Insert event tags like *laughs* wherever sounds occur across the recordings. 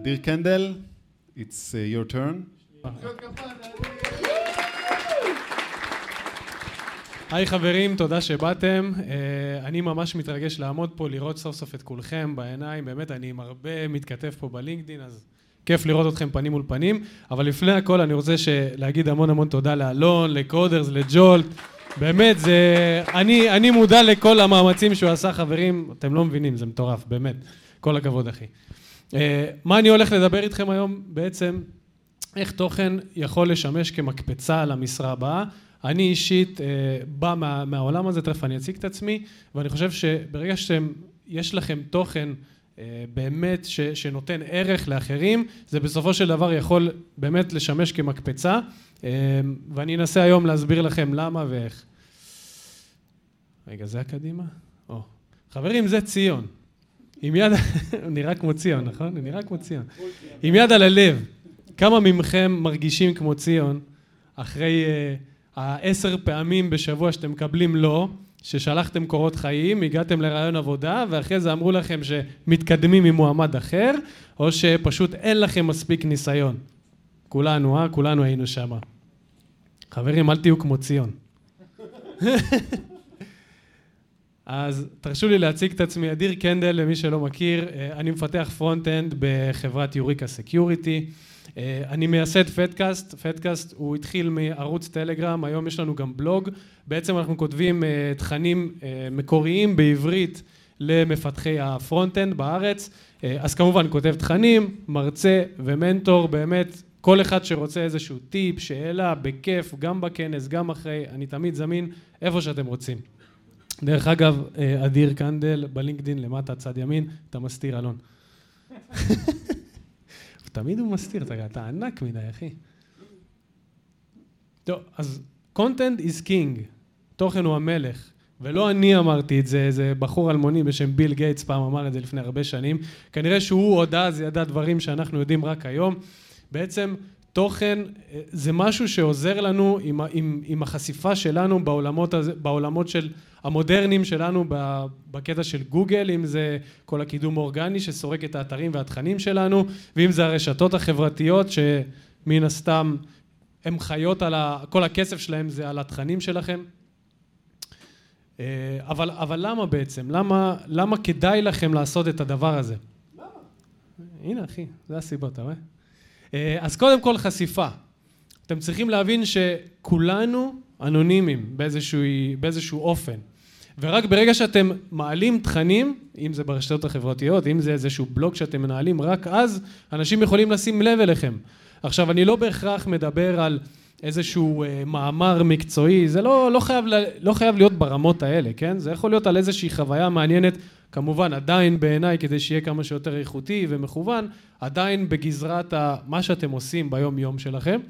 אדיר קנדל, it's uh, your turn. היי חברים, תודה שבאתם. אה, אני ממש מתרגש לעמוד פה, לראות סוף סוף את כולכם בעיניים. באמת, אני עם הרבה מתכתב פה בלינקדין, אז כיף לראות אתכם פנים מול פנים. אבל לפני הכל, אני רוצה להגיד המון המון תודה לאלון, לקודרס, לג'ולט. באמת, זה... אני, אני מודע לכל המאמצים שהוא עשה, חברים. אתם לא מבינים, זה מטורף, באמת. כל הכבוד, אחי. אה, מה אני הולך לדבר איתכם היום? בעצם, איך תוכן יכול לשמש כמקפצה למשרה הבאה. אני אישית אה, בא מה, מהעולם הזה, תכף אני אציג את עצמי, ואני חושב שברגע שיש לכם תוכן אה, באמת ש, שנותן ערך לאחרים, זה בסופו של דבר יכול באמת לשמש כמקפצה, אה, ואני אנסה היום להסביר לכם למה ואיך. רגע, זה הקדימה? או. חברים, זה ציון. עם יד, הוא נראה כמו ציון, נכון? הוא נראה כמו ציון. עם יד על הלב, כמה מכם מרגישים כמו ציון אחרי... Uh, העשר פעמים בשבוע שאתם מקבלים לא, ששלחתם קורות חיים, הגעתם לרעיון עבודה, ואחרי זה אמרו לכם שמתקדמים עם מועמד אחר, או שפשוט אין לכם מספיק ניסיון. כולנו, אה? כולנו היינו שמה. חברים, אל תהיו כמו ציון. *laughs* אז תרשו לי להציג את עצמי, אדיר קנדל, למי שלא מכיר, אה, אני מפתח front-end בחברת Eureka Security. אה, אני מייסד פדקאסט, פדקאסט הוא התחיל מערוץ טלגרם, היום יש לנו גם בלוג, בעצם אנחנו כותבים אה, תכנים מקוריים בעברית למפתחי ה front-end בארץ, אז כמובן כותב תכנים, מרצה ומנטור, באמת כל אחד שרוצה איזשהו טיפ, שאלה, בכיף, גם בכנס, גם אחרי, אני תמיד זמין איפה שאתם רוצים. דרך אגב, אדיר קנדל בלינקדין למטה צד ימין, אתה מסתיר אלון. *laughs* תמיד הוא מסתיר, אתה, אתה ענק מדי, אחי. טוב, אז content is king, תוכן הוא המלך. ולא אני אמרתי את זה, איזה בחור אלמוני בשם ביל גייטס פעם אמר את זה לפני הרבה שנים. כנראה שהוא עוד אז ידע דברים שאנחנו יודעים רק היום. בעצם תוכן אה, זה משהו שעוזר לנו עם, עם, עם החשיפה שלנו בעולמות, הזה, בעולמות של המודרניים שלנו בקטע של גוגל, אם זה כל הקידום האורגני שסורק את האתרים והתכנים שלנו, ואם זה הרשתות החברתיות שמן הסתם הן חיות על ה... כל הכסף שלהם זה על התכנים שלכם. אה, אבל, אבל למה בעצם? למה, למה כדאי לכם לעשות את הדבר הזה? למה? הנה אחי, זה הסיבות, אתה רואה? אה, אז קודם כל חשיפה. אתם צריכים להבין שכולנו אנונימיים באיזשהו, באיזשהו אופן. ורק ברגע שאתם מעלים תכנים, אם זה ברשתות החברתיות, אם זה איזשהו בלוג שאתם מנהלים, רק אז אנשים יכולים לשים לב אליכם. עכשיו, אני לא בהכרח מדבר על איזשהו אה, מאמר מקצועי, זה לא, לא, חייב, לא חייב להיות ברמות האלה, כן? זה יכול להיות על איזושהי חוויה מעניינת, כמובן עדיין בעיניי, כדי שיהיה כמה שיותר איכותי ומכוון, עדיין בגזרת ה, מה שאתם עושים ביום יום שלכם,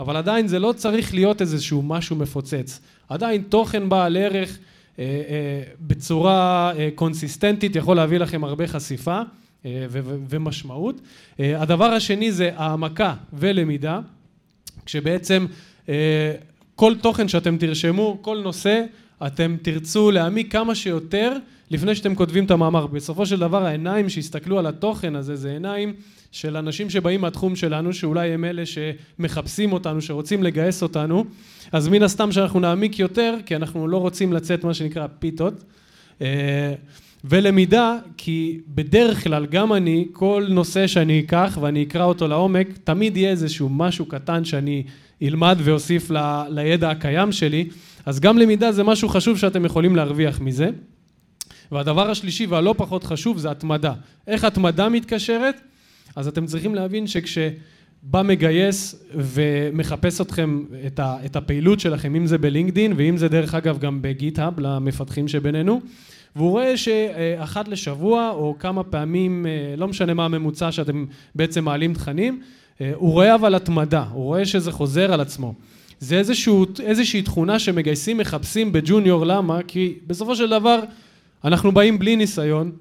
אבל עדיין זה לא צריך להיות איזשהו משהו מפוצץ. עדיין תוכן בעל ערך אה, אה, בצורה אה, קונסיסטנטית יכול להביא לכם הרבה חשיפה ומשמעות. הדבר השני זה העמקה ולמידה, כשבעצם כל תוכן שאתם תרשמו, כל נושא, אתם תרצו להעמיק כמה שיותר לפני שאתם כותבים את המאמר. בסופו של דבר העיניים שיסתכלו על התוכן הזה זה עיניים של אנשים שבאים מהתחום שלנו, שאולי הם אלה שמחפשים אותנו, שרוצים לגייס אותנו, אז מן הסתם שאנחנו נעמיק יותר, כי אנחנו לא רוצים לצאת מה שנקרא פיתות. אה, ולמידה, כי בדרך כלל גם אני, כל נושא שאני אקח ואני אקרא אותו לעומק, תמיד יהיה איזשהו משהו קטן שאני אלמד ואוסיף ל, לידע הקיים שלי, אז גם למידה זה משהו חשוב שאתם יכולים להרוויח מזה. והדבר השלישי והלא פחות חשוב זה התמדה. איך התמדה מתקשרת? אז אתם צריכים להבין שכשבא מגייס ומחפש אתכם את, ה, את הפעילות שלכם, אם זה בלינקדין ואם זה דרך אגב גם בגיט-האב למפתחים שבינינו, והוא רואה שאחת לשבוע או כמה פעמים, לא משנה מה הממוצע שאתם בעצם מעלים תכנים, הוא רואה אבל התמדה, הוא רואה שזה חוזר על עצמו. זה איזשהו, איזושהי תכונה שמגייסים מחפשים ב junior, למה? כי בסופו של דבר אנחנו באים בלי ניסיון,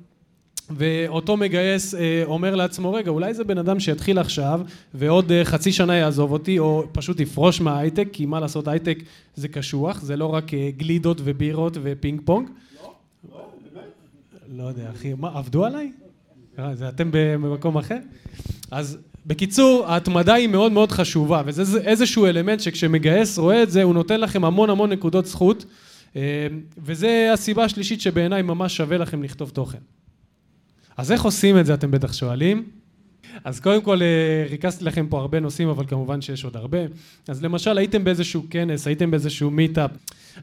ואותו מגייס אה, אומר לעצמו, רגע, אולי זה בן אדם שיתחיל עכשיו, ועוד אה, חצי שנה יעזוב אותי, או פשוט יפרוש מההייטק, כי מה לעשות, הייטק זה קשוח, זה לא רק אה, גלידות ובירות ופינג פונג. לא, לא, באמת. לא יודע, אחי, מה, עבדו עליי? זה אתם במקום אחר? אז בקיצור, ההתמדה היא מאוד מאוד חשובה, וזה איזשהו אלמנט שכשמגייס רואה את זה, הוא נותן לכם המון המון נקודות זכות, וזה הסיבה השלישית שבעיניי ממש שווה לכם לכתוב תוכן. אז איך עושים את זה, אתם בטח שואלים? אז קודם כל ריכזתי לכם פה הרבה נושאים, אבל כמובן שיש עוד הרבה. אז למשל, הייתם באיזשהו כנס, הייתם באיזשהו מיטאפ,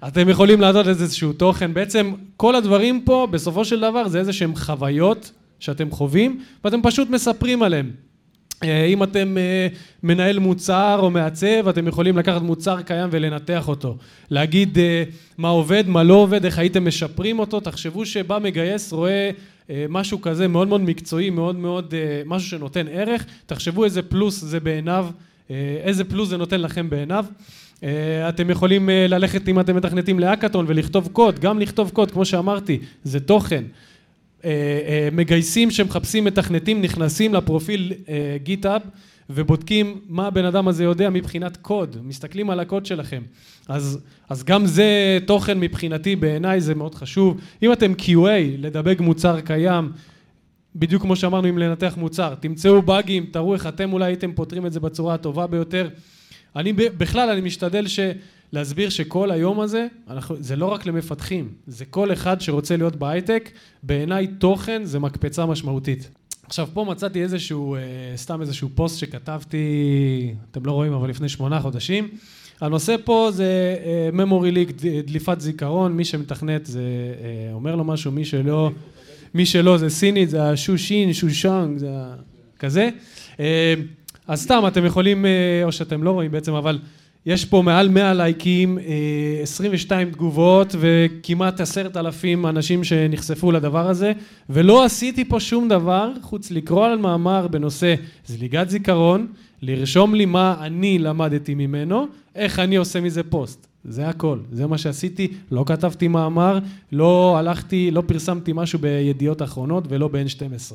אתם יכולים לעשות איזשהו תוכן. בעצם כל הדברים פה, בסופו של דבר, זה איזה שהם חוויות שאתם חווים, ואתם פשוט מספרים עליהם. אם אתם מנהל מוצר או מעצב, אתם יכולים לקחת מוצר קיים ולנתח אותו. להגיד מה עובד, מה לא עובד, איך הייתם משפרים אותו. תחשבו שבא מגייס, רואה משהו כזה מאוד מאוד מקצועי, מאוד מאוד, משהו שנותן ערך. תחשבו איזה פלוס זה בעיניו, איזה פלוס זה נותן לכם בעיניו. אתם יכולים ללכת, אם אתם מתכנתים להאקתון ולכתוב קוד, גם לכתוב קוד, כמו שאמרתי, זה תוכן. מגייסים שמחפשים מתכנתים, נכנסים לפרופיל גיטאב ובודקים מה הבן אדם הזה יודע מבחינת קוד, מסתכלים על הקוד שלכם. אז, אז גם זה תוכן מבחינתי, בעיניי זה מאוד חשוב. אם אתם QA, לדבק מוצר קיים, בדיוק כמו שאמרנו, אם לנתח מוצר, תמצאו באגים, תראו איך אתם אולי הייתם פותרים את זה בצורה הטובה ביותר. אני בכלל, אני משתדל ש... להסביר שכל היום הזה, אנחנו, זה לא רק למפתחים, זה כל אחד שרוצה להיות בהייטק, בעיניי תוכן זה מקפצה משמעותית. עכשיו פה מצאתי איזשהו, סתם איזשהו פוסט שכתבתי, אתם לא רואים, אבל לפני שמונה חודשים. הנושא פה זה memory leak, דליפת זיכרון, מי שמתכנת זה אומר לו משהו, מי שלא, מי שלא זה סינית, זה השושין, שושנג, זה כזה. אז סתם, אתם יכולים, או שאתם לא רואים בעצם, אבל יש פה מעל 100 לייקים, 22 תגובות וכמעט עשרת אלפים אנשים שנחשפו לדבר הזה ולא עשיתי פה שום דבר חוץ לקרוא על מאמר בנושא זליגת זיכרון, לרשום לי מה אני למדתי ממנו, איך אני עושה מזה פוסט. זה הכל, זה מה שעשיתי, לא כתבתי מאמר, לא הלכתי, לא פרסמתי משהו בידיעות אחרונות ולא ב-N12.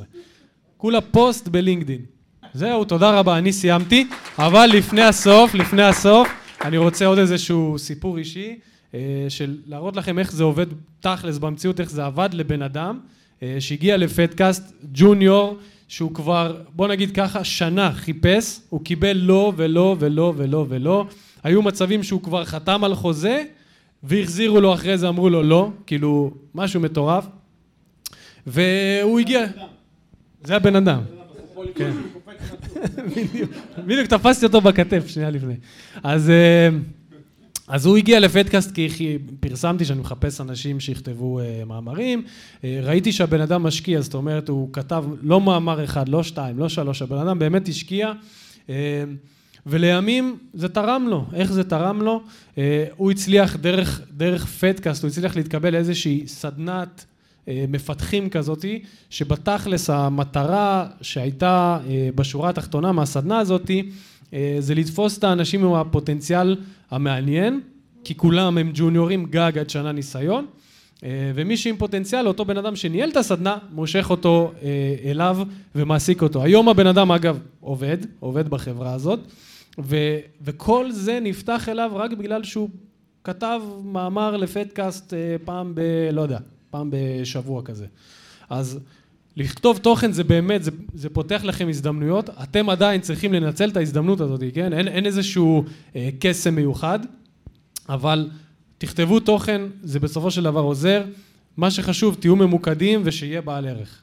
כולה פוסט בלינקדין. זהו, תודה רבה, אני סיימתי, אבל לפני הסוף, לפני הסוף, אני רוצה עוד איזשהו סיפור אישי, של להראות לכם איך זה עובד תכלס במציאות, איך זה עבד לבן אדם, שהגיע לפדקאסט, ג'וניור, שהוא כבר, בוא נגיד ככה, שנה חיפש, הוא קיבל לא ולא ולא ולא ולא, היו מצבים שהוא כבר חתם על חוזה, והחזירו לו אחרי זה, אמרו לו לא, כאילו, משהו מטורף, והוא הגיע... זה הבן אדם. כן. *laughs* בדיוק תפסתי אותו בכתף שנייה לפני. אז אז הוא הגיע לפדקאסט כי פרסמתי שאני מחפש אנשים שיכתבו מאמרים, ראיתי שהבן אדם משקיע, זאת אומרת הוא כתב לא מאמר אחד, לא שתיים, לא שלוש, הבן אדם באמת השקיע ולימים זה תרם לו, איך זה תרם לו? הוא הצליח דרך, דרך פדקאסט, הוא הצליח להתקבל לאיזושהי סדנת מפתחים כזאתי, שבתכלס המטרה שהייתה בשורה התחתונה מהסדנה הזאתי, זה לתפוס את האנשים עם הפוטנציאל המעניין, כי כולם הם ג'וניורים גג עד שנה ניסיון, ומי שעם פוטנציאל, אותו בן אדם שניהל את הסדנה, מושך אותו אליו ומעסיק אותו. היום הבן אדם אגב עובד, עובד בחברה הזאת, וכל זה נפתח אליו רק בגלל שהוא כתב מאמר לפדקאסט פעם ב... לא יודע. פעם בשבוע כזה. אז לכתוב תוכן זה באמת, זה, זה פותח לכם הזדמנויות, אתם עדיין צריכים לנצל את ההזדמנות הזאת, כן? אין, אין איזשהו אה, קסם מיוחד, אבל תכתבו תוכן, זה בסופו של דבר עוזר. מה שחשוב, תהיו ממוקדים ושיהיה בעל ערך.